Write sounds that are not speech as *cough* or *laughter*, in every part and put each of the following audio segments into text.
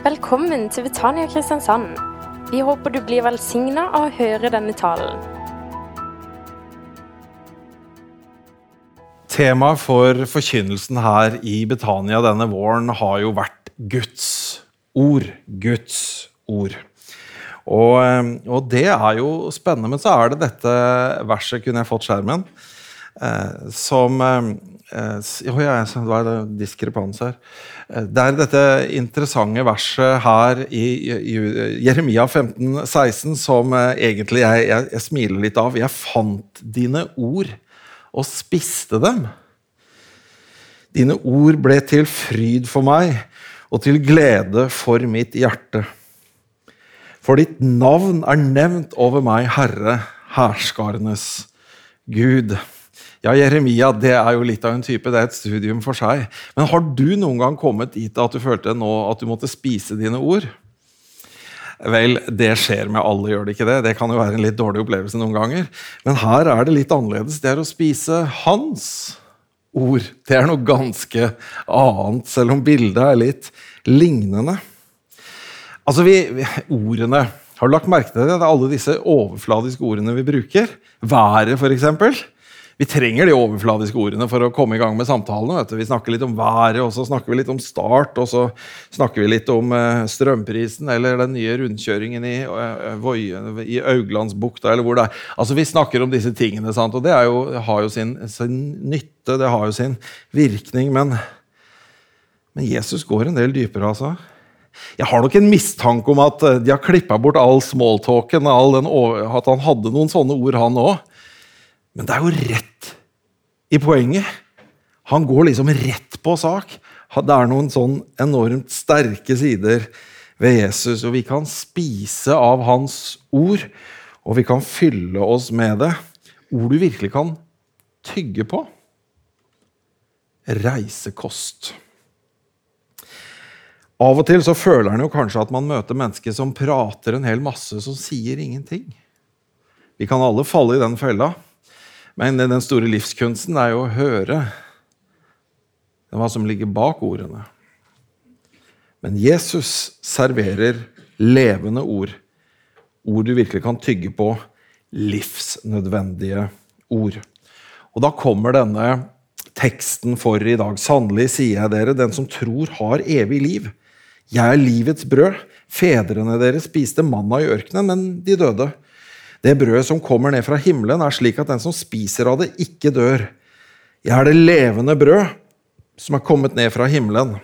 Velkommen til Betania Kristiansand. Vi håper du blir velsigna av å høre denne talen. Temaet for forkynnelsen her i Betania denne våren har jo vært Guds ord. Guds ord. Og, eh, og det er jo spennende, men så er det dette verset Kunne jeg fått skjermen? Eh, som eh, Jo, ja, det var diskrepans her. Eh, det er dette interessante verset her i, i, i Jeremia 15, 16 som eh, egentlig jeg, jeg, jeg smiler litt av. Jeg fant dine ord og spiste dem. Dine ord ble til fryd for meg og til glede for mitt hjerte. For ditt navn er nevnt over meg, Herre, hærskarenes Gud. Ja, Jeremia det er jo litt av en type, det er et studium for seg. Men har du noen gang kommet dit at du følte nå at du måtte spise dine ord? Vel, det skjer med alle, gjør det ikke det? Det kan jo være en litt dårlig opplevelse noen ganger. Men her er det litt annerledes. Det er å spise hans ord. Det er noe ganske annet, selv om bildet er litt lignende. Altså, vi, vi, Ordene Har du lagt merke til det? Det er alle disse overfladiske ordene vi bruker. Været, f.eks. Vi trenger de overfladiske ordene for å komme i gang med samtalene. Vi snakker litt om været, og så snakker vi litt om start, og så snakker vi litt om uh, strømprisen eller den nye rundkjøringen i, i Auglandsbukta, eller hvor det er. Altså, Vi snakker om disse tingene, sant? og det jo, har jo sin, sin, nytte, det har jo sin virkning. Men, men Jesus går en del dypere, altså. Jeg har nok en mistanke om at de har klippa bort all smalltalken, all den, at han hadde noen sånne ord, han òg. Men det er jo rett i poenget. Han går liksom rett på sak. Det er noen sånn enormt sterke sider ved Jesus, og vi kan spise av hans ord, og vi kan fylle oss med det. Ord du virkelig kan tygge på. Reisekost. Av og til så føler han jo kanskje at man møter mennesker som prater en hel masse, som sier ingenting. Vi kan alle falle i den fella. Men den store livskunsten er jo å høre hva som ligger bak ordene. Men Jesus serverer levende ord. Ord du virkelig kan tygge på. Livsnødvendige ord. Og da kommer denne teksten for i dag. Sannelig sier jeg dere, den som tror, har evig liv. Jeg er livets brød. Fedrene deres spiste manna i ørkenen, men de døde. Det brødet som kommer ned fra himmelen, er slik at den som spiser av det, ikke dør. Jeg er det levende brød som er kommet ned fra himmelen.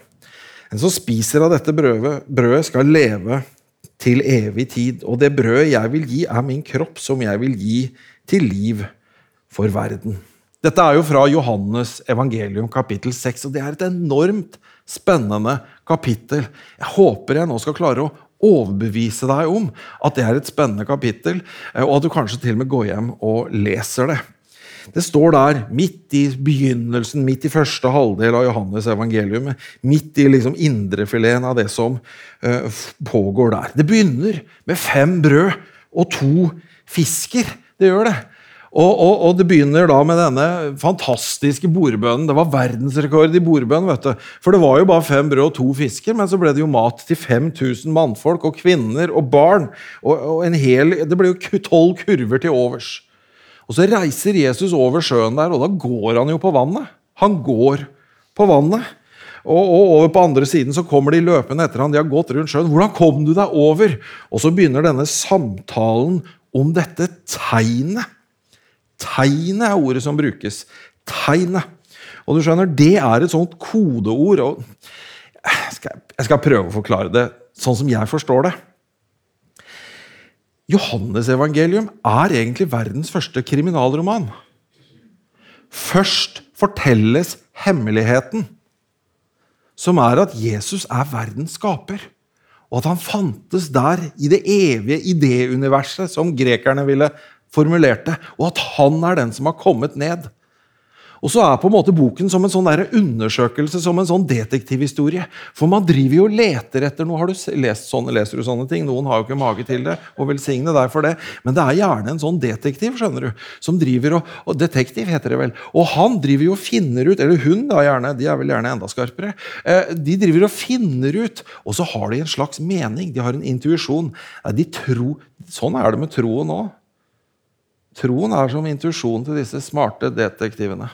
En som spiser av dette brødet, brødet skal leve til evig tid. Og det brødet jeg vil gi, er min kropp, som jeg vil gi til liv for verden. Dette er jo fra Johannes evangelium kapittel 6, og det er et enormt spennende kapittel. Jeg håper jeg nå skal klare å overbevise deg om at det er et spennende kapittel, eh, og at du kanskje til og med går hjem og leser det. Det står der, midt i begynnelsen, midt i første halvdel av Johannes evangelium, midt i liksom indrefileten av det som uh, pågår der. Det begynner med fem brød og to fisker. Det gjør det. Og, og, og, det begynner da med denne fantastiske bordbønnen. Det var verdensrekord i bordbønn. vet du. For det var jo bare fem brød og to fisker, men så ble det jo mat til 5000 mannfolk og kvinner og barn. Og, og en hel, Det ble jo tolv kurver til overs. Og så reiser Jesus over sjøen der, og da går han jo på vannet. Han går på vannet. Og, over på andre siden så kommer de løpende etter han, de har gått rundt sjøen. Hvordan kom du deg over? Og så begynner denne samtalen om dette tegnet Tegnet er ordet som brukes. Tegnet. Og du skjønner, Det er et sånt kodeord. og Jeg skal prøve å forklare det sånn som jeg forstår det. Johannesevangelium er egentlig verdens første kriminalroman. Først fortelles hemmeligheten, som er at Jesus er verdens skaper. Og at han fantes der i det evige idéuniverset som grekerne ville formulerte, og at han er den som har kommet ned. Og så er på en måte boken som en sånn der undersøkelse, som en sånn detektivhistorie. For man driver jo og leter etter noe. Har du lest sånne, leser du sånne ting? Noen har jo ikke mage til det, og velsigne deg for det. Men det er gjerne en sånn detektiv, skjønner du, som driver og, og Detektiv heter det vel. Og han driver jo og finner ut, eller hun da gjerne, de er vel gjerne enda skarpere. Eh, de driver og finner ut, og så har de en slags mening. De har en intuisjon. De tror, Sånn er det med troen òg. Troen er som intuisjonen til disse smarte detektivene.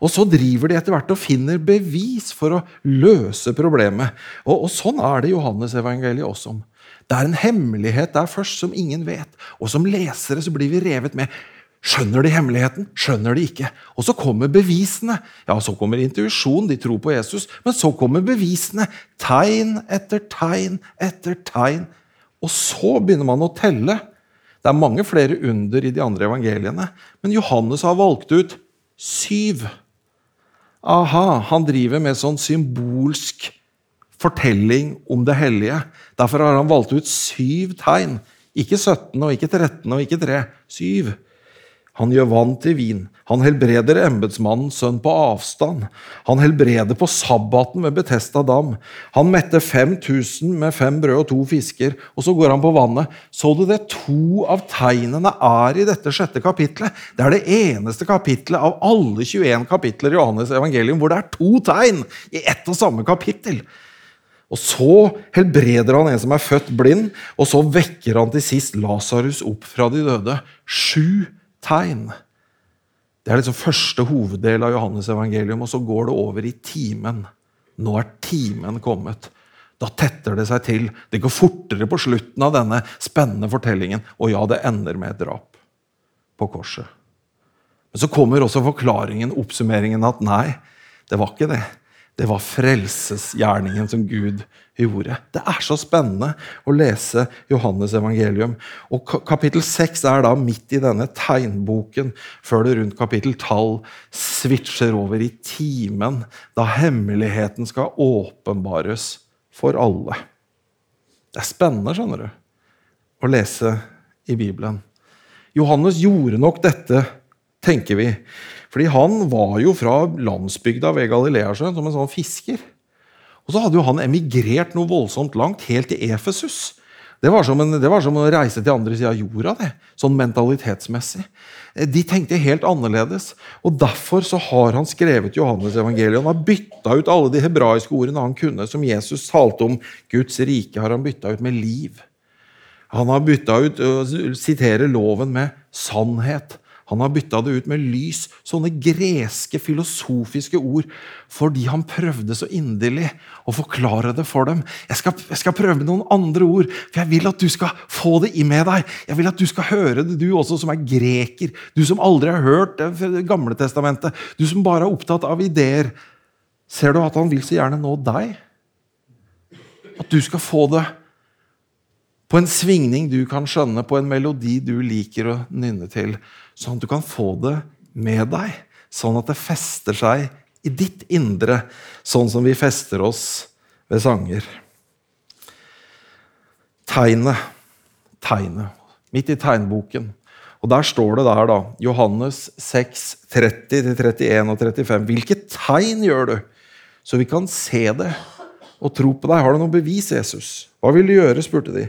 Og så driver de etter hvert og finner bevis for å løse problemet. Og, og sånn er det Johannes-evangeliet også. Det er en hemmelighet der først som ingen vet. Og som lesere så blir vi revet med. Skjønner de hemmeligheten? Skjønner de ikke? Og så kommer bevisene. Ja, Så kommer intuisjonen, de tror på Jesus. Men så kommer bevisene. Tegn etter tegn etter tegn. Og så begynner man å telle. Det er mange flere under i de andre evangeliene, men Johannes har valgt ut syv. Aha, han driver med sånn symbolsk fortelling om det hellige. Derfor har han valgt ut syv tegn. Ikke 17 og ikke 13 og ikke 3. Syv. Han gjør vann til vin. Han helbreder embetsmannens sønn på avstand. Han helbreder på sabbaten ved Betesta dam. Han metter 5000 med fem brød og to fisker, og så går han på vannet. Så du det? To av tegnene er i dette sjette kapitlet. Det er det eneste kapitlet av alle 21 kapitler i Johannes evangelium hvor det er to tegn i ett og samme kapittel. Og Så helbreder han en som er født blind, og så vekker han til sist Lasarus opp fra de døde. Sju tegn. Det er liksom første hoveddel av Johannes evangelium, og så går det over i timen. Nå er timen kommet. Da tetter det seg til. Det går fortere på slutten av denne spennende fortellingen. Og ja, det ender med et drap på korset. Men så kommer også forklaringen, oppsummeringen, at nei, det var ikke det. Det var frelsesgjerningen som Gud gjorde. Det er så spennende å lese Johannes evangelium. Og Kapittel 6 er da midt i denne tegnboken, før det rundt kapittel 12 switcher over i timen, da hemmeligheten skal åpenbares for alle. Det er spennende, skjønner du, å lese i Bibelen. Johannes gjorde nok dette, tenker vi, fordi han var jo fra landsbygda ved Galileasjøen som en sånn fisker. Og så hadde jo han emigrert noe voldsomt langt, helt til Efesus. Det var, en, det var som, å reise til andre sida av jorda, det, sånn mentalitetsmessig. De tenkte helt annerledes. og Derfor så har han skrevet Johannes evangeliet. Han har bytta ut alle de hebraiske ordene han kunne, som Jesus talte om Guds rike, har han bytta ut med liv. Han har bytta ut å sitere loven med sannhet. Han har bytta det ut med lys, sånne greske, filosofiske ord, fordi han prøvde så inderlig å forklare det for dem. Jeg skal, jeg skal, prøve med noen andre ord, for jeg vil at du skal få det i med deg. Jeg vil at du skal høre det, du også som er greker, du som aldri har hørt Det gamle testamentet, du som bare er opptatt av ideer. Ser du at han vil så gjerne nå deg? At du skal få det på en svingning du kan skjønne, på en melodi du liker å nynne til sånn at du kan få det med deg. Sånn at det fester seg i ditt indre, sånn som vi fester oss ved sanger. Tegnet. Tegnet. Midt i tegnboken. Og Der står det der, da, Johannes 6, 30-31 og 35. Hvilke tegn gjør du, så vi kan se det og tro på deg? Har du noe bevis, Jesus? Hva vil du gjøre? spurte de.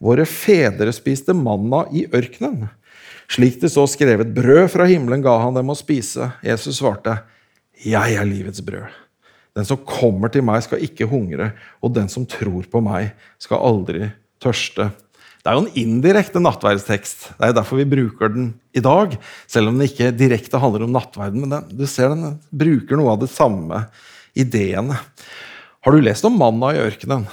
Våre fedre spiste manna i ørkenen. Slik det så skrevet, brød fra himmelen ga han dem å spise. Jesus svarte, Jeg er livets brød. Den som kommer til meg, skal ikke hungre, og den som tror på meg, skal aldri tørste. Det er jo en indirekte nattverdstekst. Det er derfor vi bruker den i dag. Selv om den ikke direkte handler om nattverden. Men den, du ser den bruker noe av de samme ideene. Har du lest om manna i ørkenen?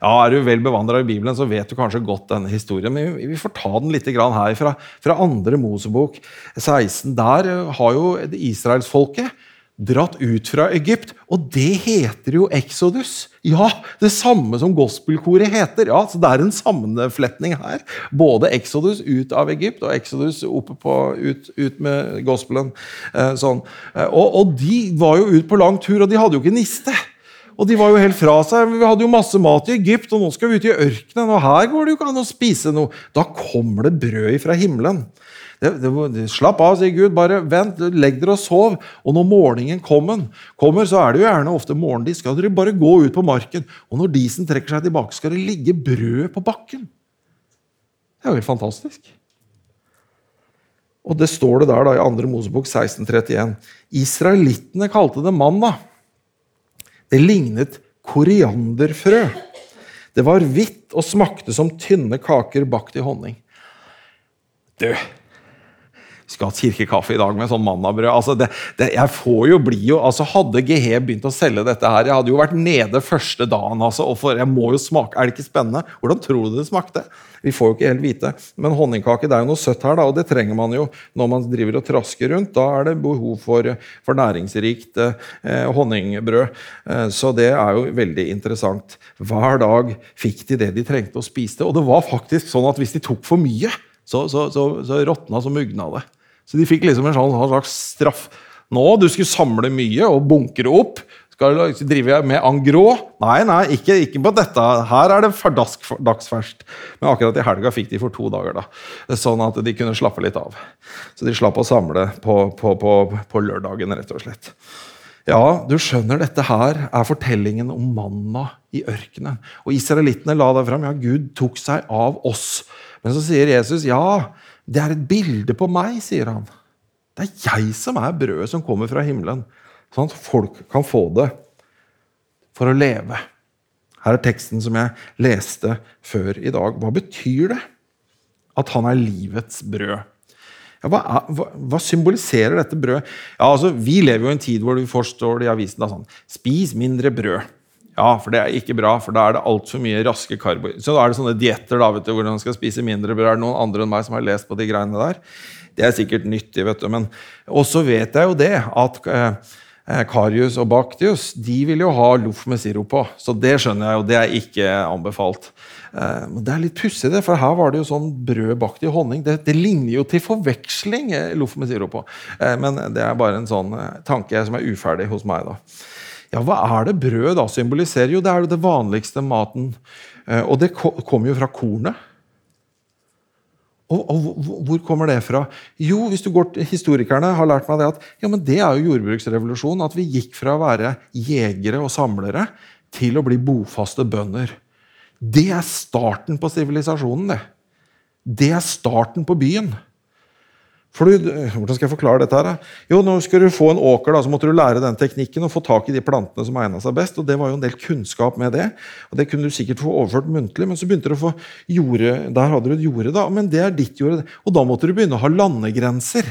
Ja, Er du vel bevandra i Bibelen, så vet du kanskje godt denne historien. Men vi får ta den litt her. Fra, fra andre Mosebok 16. Der eh, har jo israelsfolket dratt ut fra Egypt, og det heter jo Exodus. Ja, det samme som gospelkoret heter. Ja, så Det er en sammenfletning her. Både Exodus ut av Egypt og Exodus oppe på, ut, ut med gospelen. Eh, sånn. eh, og, og, de var jo ut på lang tur, og de hadde jo ikke niste. Og de var jo helt fra seg. Vi hadde jo masse mat i Egypt, og nå skal vi ut i ørkenen. Og her går det jo ikke an å spise noe. Da kommer det brød fra himmelen. Det, det, slapp av, sier Gud. Bare vent, legg dere og sov. Og når morgenen kommer, kommer, så er det jo gjerne ofte morgendis. Skal dere bare gå ut på marken. Og når disen trekker seg tilbake, skal det ligge brød på bakken. Det er jo helt fantastisk. Og det står det der da i 2. Mosebok 1631. Israelittene kalte det manna. Det lignet korianderfrø. Det var hvitt og smakte som tynne kaker bakt i honning. Du, vi skal ha kirkekaffe i dag med sånn mannabrød. Altså det, det, jeg får jo bli jo, altså Hadde GH begynt å selge dette her Jeg hadde jo vært nede første dagen. altså, og for, jeg må jo smake, Er det ikke spennende? Hvordan tror du det smakte? Vi får jo ikke helt vite. Men honningkake det er jo noe søtt her, da, og det trenger man jo når man driver og trasker rundt. Da er det behov for, for næringsrikt eh, honningbrød. Eh, så det er jo veldig interessant. Hver dag fikk de det de trengte og spiste. Og det var faktisk sånn at hvis de tok for mye, så, så, så, så råtna så mugna det. Så de fikk liksom en sånn, slags straff. Nå, du skulle samle mye og bunkre opp. Skal du drive med angrå? Nei, nei, ikke, ikke, på dette. Her er det fordask, dagsferskt. Men akkurat i helga fikk de for to dager, da. Sånn at de kunne slappe litt av. Så de slapp å samle på, på, på, på lørdagen, rett og slett. Ja, du skjønner, dette her er fortellingen om manna i ørkenen. Og israelittene la det fram. Ja, Gud tok seg av oss. Men så sier Jesus ja, det er et bilde på meg, sier han. Det er jeg som er brødet som kommer fra himmelen, sånn at folk kan få det for å leve. Her er teksten som jeg leste før i dag. Hva betyr det at han er livets brød? Ja, hva, hva, hva, symboliserer dette brødet? Ja, altså, vi lever jo i en tid hvor vi forstår det i avisen da, sånn Spis mindre brød. Ja, for det er ikke bra, for da er det altfor mye raske karbo. Så da er det sånne dietter hvor man skal spise mindre brød. Er det noen andre enn meg som har lest på de greiene der? Det er sikkert nyttig, vet du. Men også vet jeg jo det at eh, eh, Karius og Baktius de vil jo ha loff med sirup på. Så det skjønner jeg jo, det er ikke anbefalt. Eh, det er litt pussig, det, for her var det jo sånn brød bakt i honning. Det, det ligner jo til forveksling eh, loff med sirup på. Eh, men det er bare en sånn eh, tanke som er uferdig hos meg. da. Ja, hva er det brød da symboliserer? Jo, det er jo det vanligste maten. Eh, og det kommer jo fra kornet. Og, og, Hvor kommer det fra? Jo, hvis du går til Historikerne har lært meg det at ja, men det er jo jordbruksrevolusjonen. At vi gikk fra å være jegere og samlere til å bli bofaste bønder. Det er starten på sivilisasjonen. Det Det er starten på byen. For du, hvordan skal jeg forklare dette? her? Jo, nå skal du få en åker, da, så måtte du lære den teknikken og få tak i de plantene som egna seg best. og Det var jo en del kunnskap med det. og Det kunne du sikkert få overført muntlig, men så begynte du å få jorde, der hadde du et jorde, da, men det er ditt jorde. Og da måtte du begynne å ha landegrenser.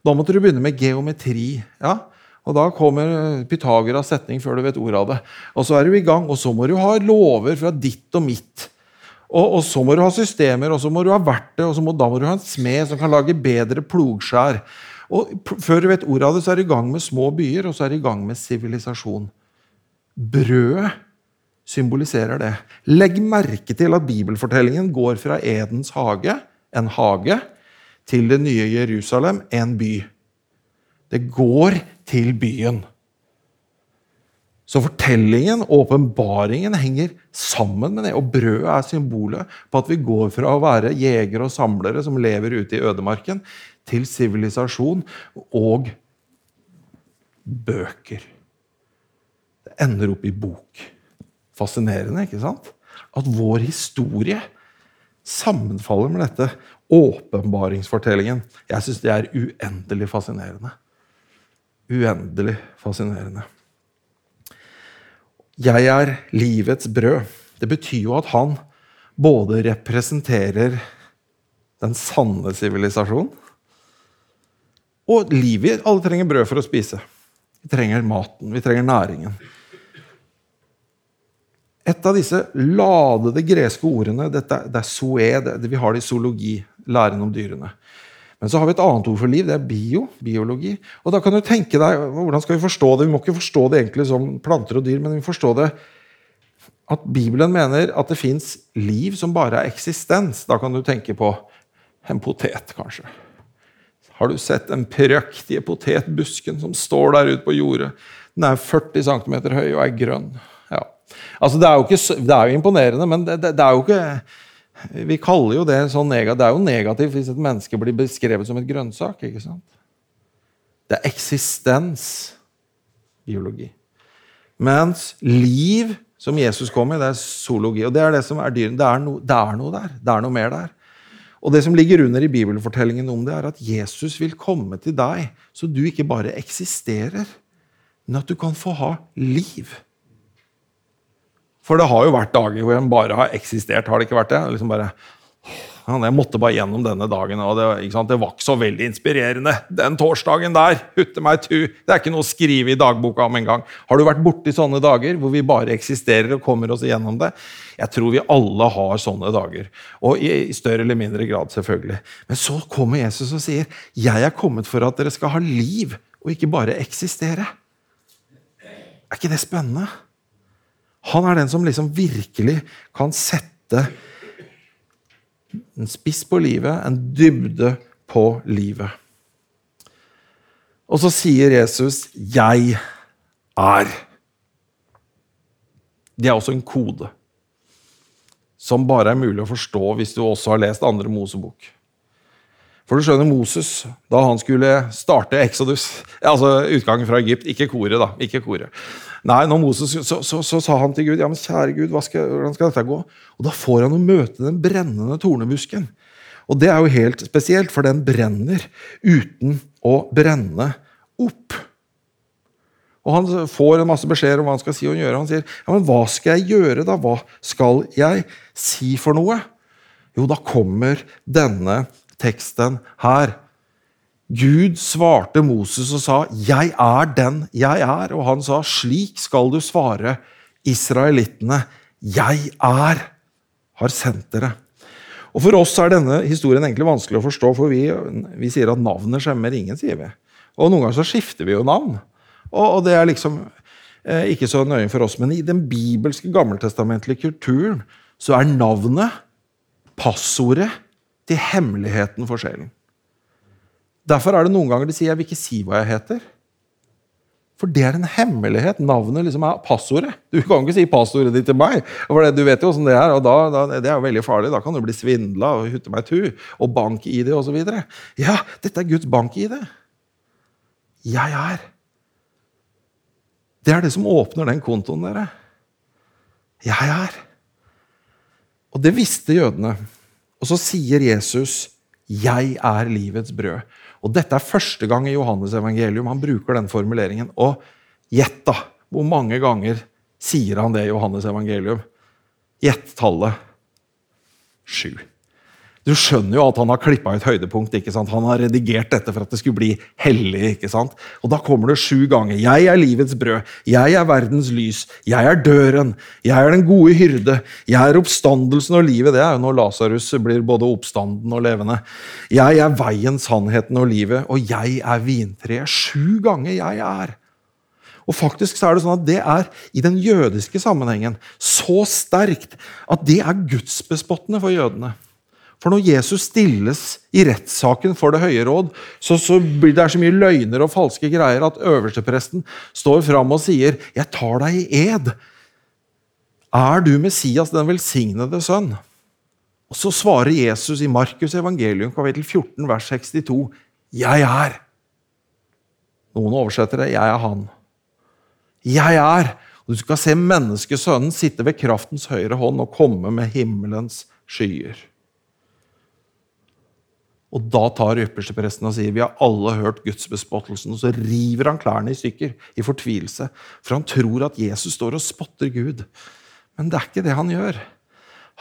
Da måtte du begynne med geometri. ja, og Da kommer Pythagoras setning før du vet ordet av det. Og så er du i gang, og så må du ha lover fra ditt og mitt. Og, og, så må du ha systemer, og så må du ha verktøy, og må, da må du ha en smed som kan lage bedre plogskjær. Og Før du vet ordet av det, så er du i gang med små byer, og så er du i gang med sivilisasjon. Brødet symboliserer det. Legg merke til at bibelfortellingen går fra Edens hage, en hage, til det nye Jerusalem, en by. Det går til byen. Så fortellingen og åpenbaringen henger sammen med det. Og brødet er symbolet på at vi går fra å være jegere og samlere som lever ute i ødemarken, til sivilisasjon og bøker. Det ender opp i bok. Fascinerende, ikke sant? At vår historie sammenfaller med dette. Åpenbaringsfortellingen. Jeg syns det er uendelig fascinerende. Uendelig fascinerende. 'Jeg er livets brød'. Det betyr jo at han både representerer den sanne sivilisasjonen og livet. Alle trenger brød for å spise. Vi trenger maten, vi trenger næringen. Et av disse ladede greske ordene dette, det er soe, vi har det i zoologi, læren om dyrene. Men så har vi et annet ord for liv. Det er bio. Biologi. Og da kan du tenke deg, Hvordan skal vi forstå det? Vi må ikke forstå det egentlig som planter og dyr, men vi forstå det at Bibelen mener at det fins liv som bare er eksistens. Da kan du tenke på en potet, kanskje. Har du sett den prektige potetbusken som står der ute på jordet? Den er 40 cm høy og er grønn. Ja. Altså, det, er ikke, det, er jo imponerende, men det, det, det er jo ikke Vi kaller jo det sånn negativt. Det er jo negativt hvis et menneske blir beskrevet som et grønnsak. ikke sant? Det er eksistensbiologi. Mens liv, som Jesus kom i, det er zoologi. Og det er det som er dyren. Det no, det er noe der. Det er noe mer der. Og det som ligger under i bibelfortellingen om det, er at Jesus vil komme til deg, så du ikke bare eksisterer, men at du kan få ha liv. For det har jo vært dager hvor en bare har eksistert. har det ikke vært det? Liksom bare, jeg måtte bare gjennom denne dagen, og det, det, var ikke så veldig inspirerende. Den torsdagen der, hutte meg tu, Det er ikke noe å skrive i dagboka om engang. Har du vært borti sånne dager hvor vi bare eksisterer og kommer oss igjennom det? Jeg tror vi alle har sånne dager. Og i, i større eller mindre grad, selvfølgelig. Men så kommer Jesus og sier, 'Jeg er kommet for at dere skal ha liv, og ikke bare eksistere'. Er ikke det spennende? Han er den som liksom virkelig kan sette en spiss på livet, en dybde på livet. Og så sier Jesus 'Jeg er'. Det er også en kode som bare er mulig å forstå hvis du også har lest andre Mosebok. For du skjønner, Moses, da han skulle starte Exodus, *laughs* altså utgangen fra Egypt Ikke koret, da. ikke koret. Nei, når Moses, så, så, så, sa han til Gud ja, men kjære Gud, skal, hvordan skal dette gå? Og Da får han å møte den brennende tornebusken. Og det er jo helt spesielt, for den brenner uten å brenne opp. Og Han får en masse beskjeder om hva han skal si og gjøre. Han sier ja, men hva skal jeg gjøre, da? Hva skal jeg si for noe? Jo, da kommer denne teksten her. Gud svarte Moses og sa, 'Jeg er den jeg er.' Og han sa, 'Slik skal du svare israelittene. Jeg er, har sendt dere.' Og For oss er denne historien egentlig vanskelig å forstå, for vi, vi sier at navnet skjemmer ingen. sier vi. Og Noen ganger så skifter vi jo navn. Og, og det er liksom eh, ikke så nøye for oss. Men i den bibelske, gammeltestamentlige kulturen så er navnet passordet til hemmeligheten for sjelen. Derfor er det noen ganger de sier 'jeg vil ikke si hva jeg heter'. For det er en hemmelighet. Navnet liksom er passordet. Du kan ikke si passordet ditt til meg. for det, Du vet jo åssen det er, og da, da, det er jo veldig farlig. Da kan du bli svindla og hutte meg tu og bank-ID osv. Ja, dette er Guds bank-ID. Jeg er. Det er det som åpner den kontoen, dere. Jeg er. Og det visste jødene. Og så sier Jesus, 'Jeg er livets brød'. Og Dette er første gang i Johannes evangelium han bruker den formuleringen. Og gjett, da! Hvor mange ganger sier han det i Johannes evangelium? Gjett tallet. Sju. Du skjønner jo at han har klippa ut høydepunkt. ikke sant? Han har redigert dette for at det skulle bli hellig. ikke sant? Og Da kommer det sju ganger. Jeg er livets brød. Jeg er verdens lys. Jeg er døren. Jeg er den gode hyrde. Jeg er oppstandelsen og livet. Det er jo når Lasarus blir både oppstanden og levende. Jeg er veien, sannheten og livet. Og jeg er vintreet. Sju ganger jeg er. Og faktisk så er Det sånn at det er i den jødiske sammenhengen så sterkt at det er gudsbespottende for jødene. For når Jesus stilles i rettssaken for Det høye råd, så, så blir det så mye løgner og falske greier at øverstepresten står fram og sier, 'Jeg tar deg i ed'. Er du Messias, den velsignede sønn? Og Så svarer Jesus i Markus evangelium kapittel 14, vers 62, 'Jeg er'. Noen oversetter det 'Jeg er han'. Jeg er. Og du skal se menneskesønnen sitte ved kraftens høyre hånd og komme med himmelens skyer. Og da tar ypperstepresten og sier vi har alle hørt gudsbespottelsen. Og så river han klærne i stykker i fortvilelse, for han tror at Jesus står og spotter Gud. Men det er ikke det han gjør.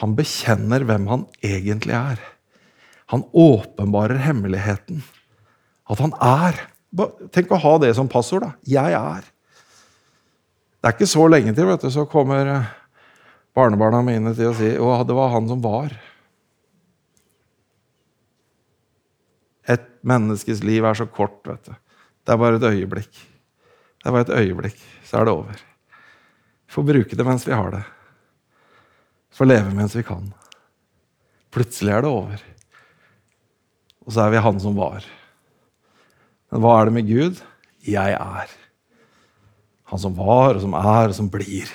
Han bekjenner hvem han egentlig er. Han åpenbarer hemmeligheten. At han er. Tenk å ha det som passord. da. Jeg er. Det er ikke så lenge til, vet du, så kommer barnebarna mine til å si at det var han som var. Et menneskes liv er så kort. vet du. Det er bare et øyeblikk. Det er bare et øyeblikk, så er det over. Vi får bruke det mens vi har det. Vi får leve mens vi kan. Plutselig er det over. Og så er vi han som var. Men hva er det med Gud? Jeg er. Han som var, og som er, og som blir.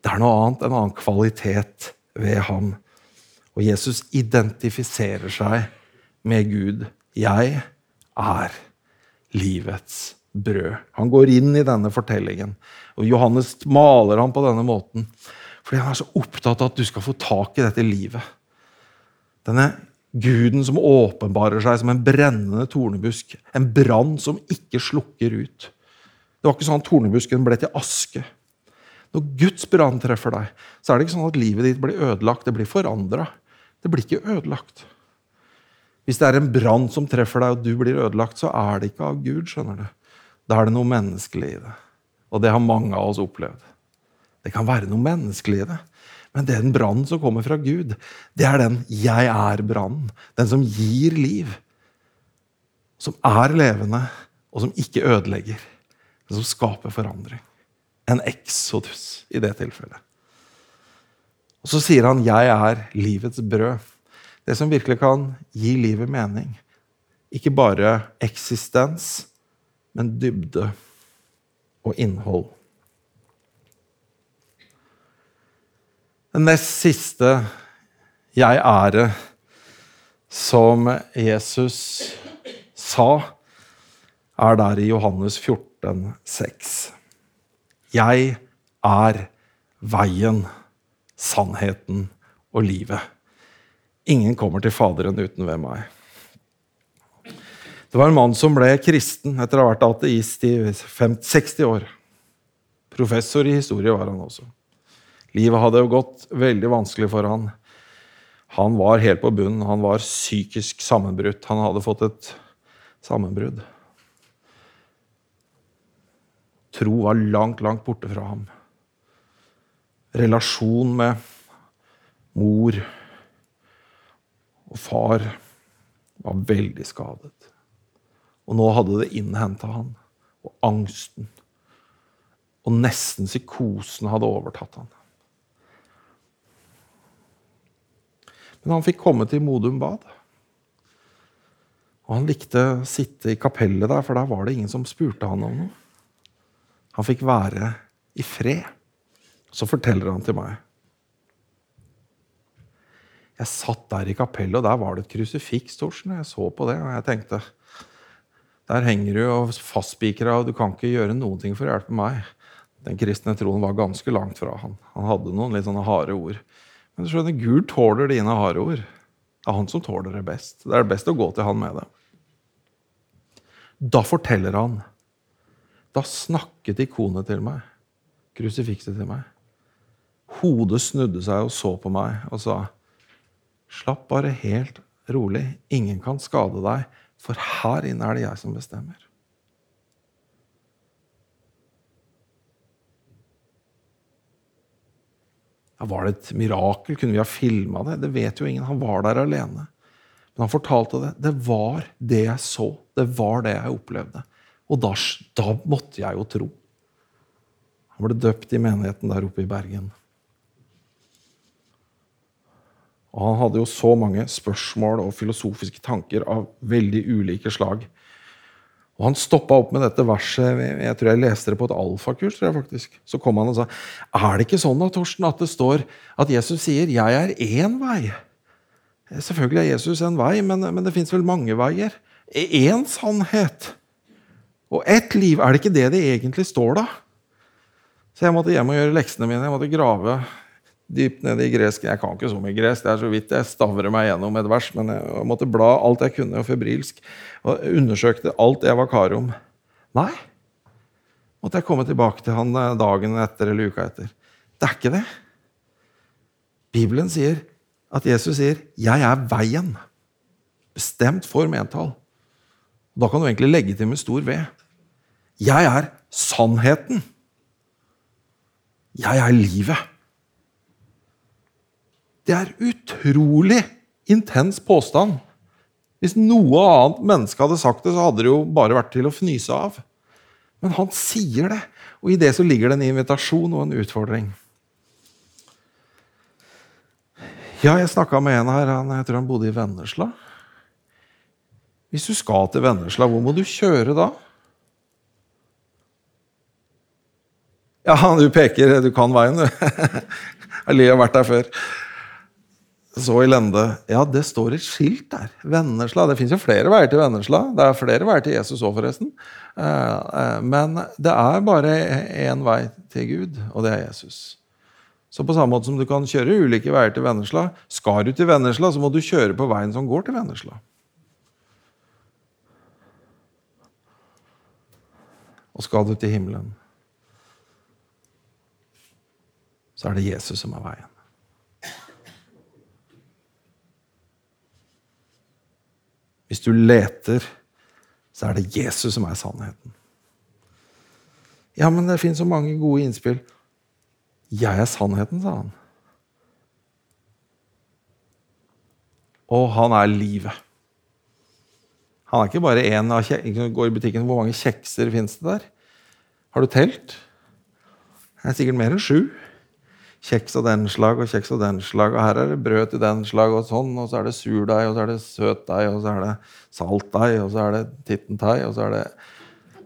Det er noe annet, en annen kvalitet ved ham. Og Jesus identifiserer seg med Gud. Jeg er livets brød. Han går inn i denne fortellingen. Og Johannes maler ham på denne måten fordi han er så opptatt av at du skal få tak i dette livet. Denne guden som åpenbarer seg som en brennende tornebusk. En brann som ikke slukker ut. Det var ikke sånn at tornebusken ble til aske. Når Guds brann treffer deg, så er det ikke sånn at livet ditt blir ødelagt. Det blir forandra. Det blir ikke ødelagt. Hvis det er en brann som treffer deg, og du blir ødelagt, så er det ikke av Gud. skjønner du. Da er det noe menneskelig i det. Og det har mange av oss opplevd. Det kan være noe menneskelig i det. Men den brannen som kommer fra Gud, det er den 'jeg er'-brannen. Den som gir liv. Som er levende, og som ikke ødelegger. Men som skaper forandring. En exodus i det tilfellet. Og Så sier han 'jeg er livets brød'. Det som virkelig kan gi livet mening. Ikke bare eksistens, men dybde og innhold. Det nest siste jeg ære som Jesus sa, er der i Johannes 14, 6. Jeg er veien, sannheten og livet. Ingen kommer til Faderen uten ved meg. Det var en mann som ble kristen etter å ha vært ateist i 60 år. Professor i historie var han også. Livet hadde jo gått veldig vanskelig for han. Han var helt på bunnen. Han var psykisk sammenbrutt. Han hadde fått et sammenbrudd. Tro var langt, langt borte fra ham. Relasjon med mor og far var veldig skadet. Og nå hadde det innhenta han, og angsten. Og nesten psykosen hadde overtatt han. Men han fikk komme til Modum Bad. Og han likte å sitte i kapellet der, for der var det ingen som spurte han om noe. Han fikk være i fred. Så forteller han til meg. Jeg satt der i kapellet, og der var det et krusifiks. Torsen, Jeg så på det, og jeg tenkte der henger du og fastspikra, og du kan ikke gjøre noen ting for å hjelpe meg. Den kristne troen var ganske langt fra han. Han hadde noen litt sånne harde ord. Men du skjønner, Gud tåler dine harde ord. Det er han som tåler det best. Det er best å gå til han med det. Da forteller han. Da snakket ikonet til meg. Krusifikset til meg. Hodet snudde seg og så på meg og sa, 'Slapp bare helt rolig. Ingen kan skade deg. For her inne er det jeg som bestemmer. Ja, var det et mirakel? Kunne vi ha filma det? Det vet jo ingen. Han var der alene. Men han fortalte det. Det var det jeg så. Det var det jeg opplevde. Og da, da måtte jeg jo tro. Han ble døpt i menigheten der oppe i Bergen. Og han hadde jo så mange spørsmål og filosofiske tanker av veldig ulike slag. Og Han stoppa opp med dette verset jeg tror jeg leste det på et alfakurs. tror jeg faktisk. Så kom han og sa er det ikke sånn da, Torsten, at det står at Jesus sier 'jeg er én vei'? Selvfølgelig er Jesus en vei, men, men det fins vel mange veier? Én sannhet og ett liv. Er det ikke det det egentlig står, da? Så jeg måtte hjem og gjøre leksene mine. Jeg måtte grave dypt nede i gresk. Jeg kan ikke så mye gresk, det er så vidt jeg stavrer meg gjennom et vers. Men jeg måtte bla alt jeg kunne, og febrilsk. Og undersøkte alt jeg var kar om. Nei. Måtte jeg komme tilbake til han eh, dagen etter eller uka etter. Det er ikke det. Bibelen sier at Jesus sier 'Jeg er veien'. Bestemt form entall. Da kan du egentlig legge til med stor V. Jeg er sannheten. Jeg er livet. Det er utrolig intens påstand. Hvis noe annet menneske hadde sagt det, så hadde det jo bare vært til å fnyse av. Men han sier det, og i det så ligger det en invitasjon og en utfordring. Ja, jeg snakka med en her, han, jeg tror han bodde i Vennesla. Hvis du skal til Vennesla, hvor må du kjøre da? Ja, du peker, du kan veien, du. *laughs* Jeg har vært der før. Så i lende Ja, det står et skilt der. Vennesla. Det fins jo flere veier til Vennesla. Det er flere veier til Jesus òg, forresten. Eh, eh, men det er bare én vei til Gud, og det er Jesus. Så på samme måte som du kan kjøre ulike veier til Vennesla, skal du til Vennesla, så må du kjøre på veien som går til Vennesla. Og skal du til himmelen, så er det Jesus som er veien. Hvis du leter, så er det Jesus som er sannheten. Ja, men det finnes så mange gode innspill. 'Jeg er sannheten', sa han. Og han er livet. Han er ikke bare én av går i butikken. Hvor mange kjekser fins det der? Har du telt? Det er sikkert mer enn sju. Kjeks av den slag og kjeks av den slag. Og her er det brød til den slag, og sånn, og så er det surdeig, og så er det søtdeig, og så er det saltdeig, og så er det tittentei, og så er det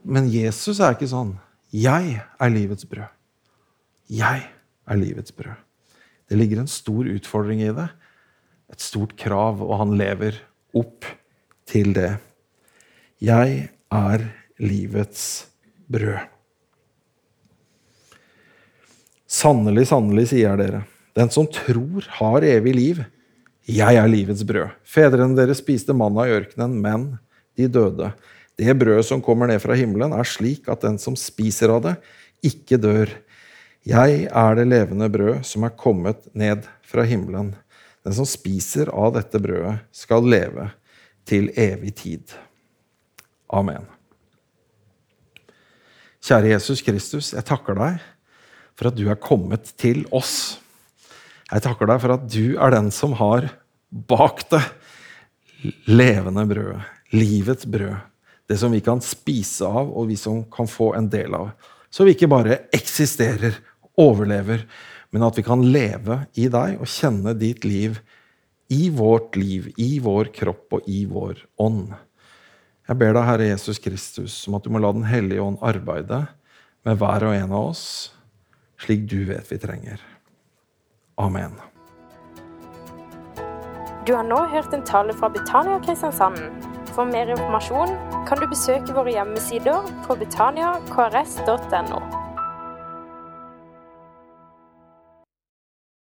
Men Jesus er ikke sånn. Jeg er livets brød. Jeg er livets brød. Det ligger en stor utfordring i det. Et stort krav, og han lever opp til det. Jeg er livets brød. Sannelig, sannelig, sier jeg dere, den som tror, har evig liv. Jeg er livets brød. Fedrene deres spiste manna i ørkenen, men de døde. Det brødet som kommer ned fra himmelen, er slik at den som spiser av det, ikke dør. Jeg er det levende brød som er kommet ned fra himmelen. Den som spiser av dette brødet, skal leve til evig tid. Amen. Kjære Jesus Kristus, jeg takker deg for at du er kommet til oss. Jeg takker deg for at du er den som har bakt det levende brødet, livets brød. Det som vi kan spise av, og vi som kan få en del av. Så vi ikke bare eksisterer overlever, men at vi kan leve i deg og kjenne ditt liv i vårt liv, i vår kropp og i vår ånd. Jeg ber deg, Herre Jesus Kristus, om at du må la Den hellige ånd arbeide med hver og en av oss, slik du vet vi trenger. Amen. Du har nå hørt en tale fra Betania Kristiansand. For mer informasjon kan du besøke våre hjemmesider på betaniakrs.no.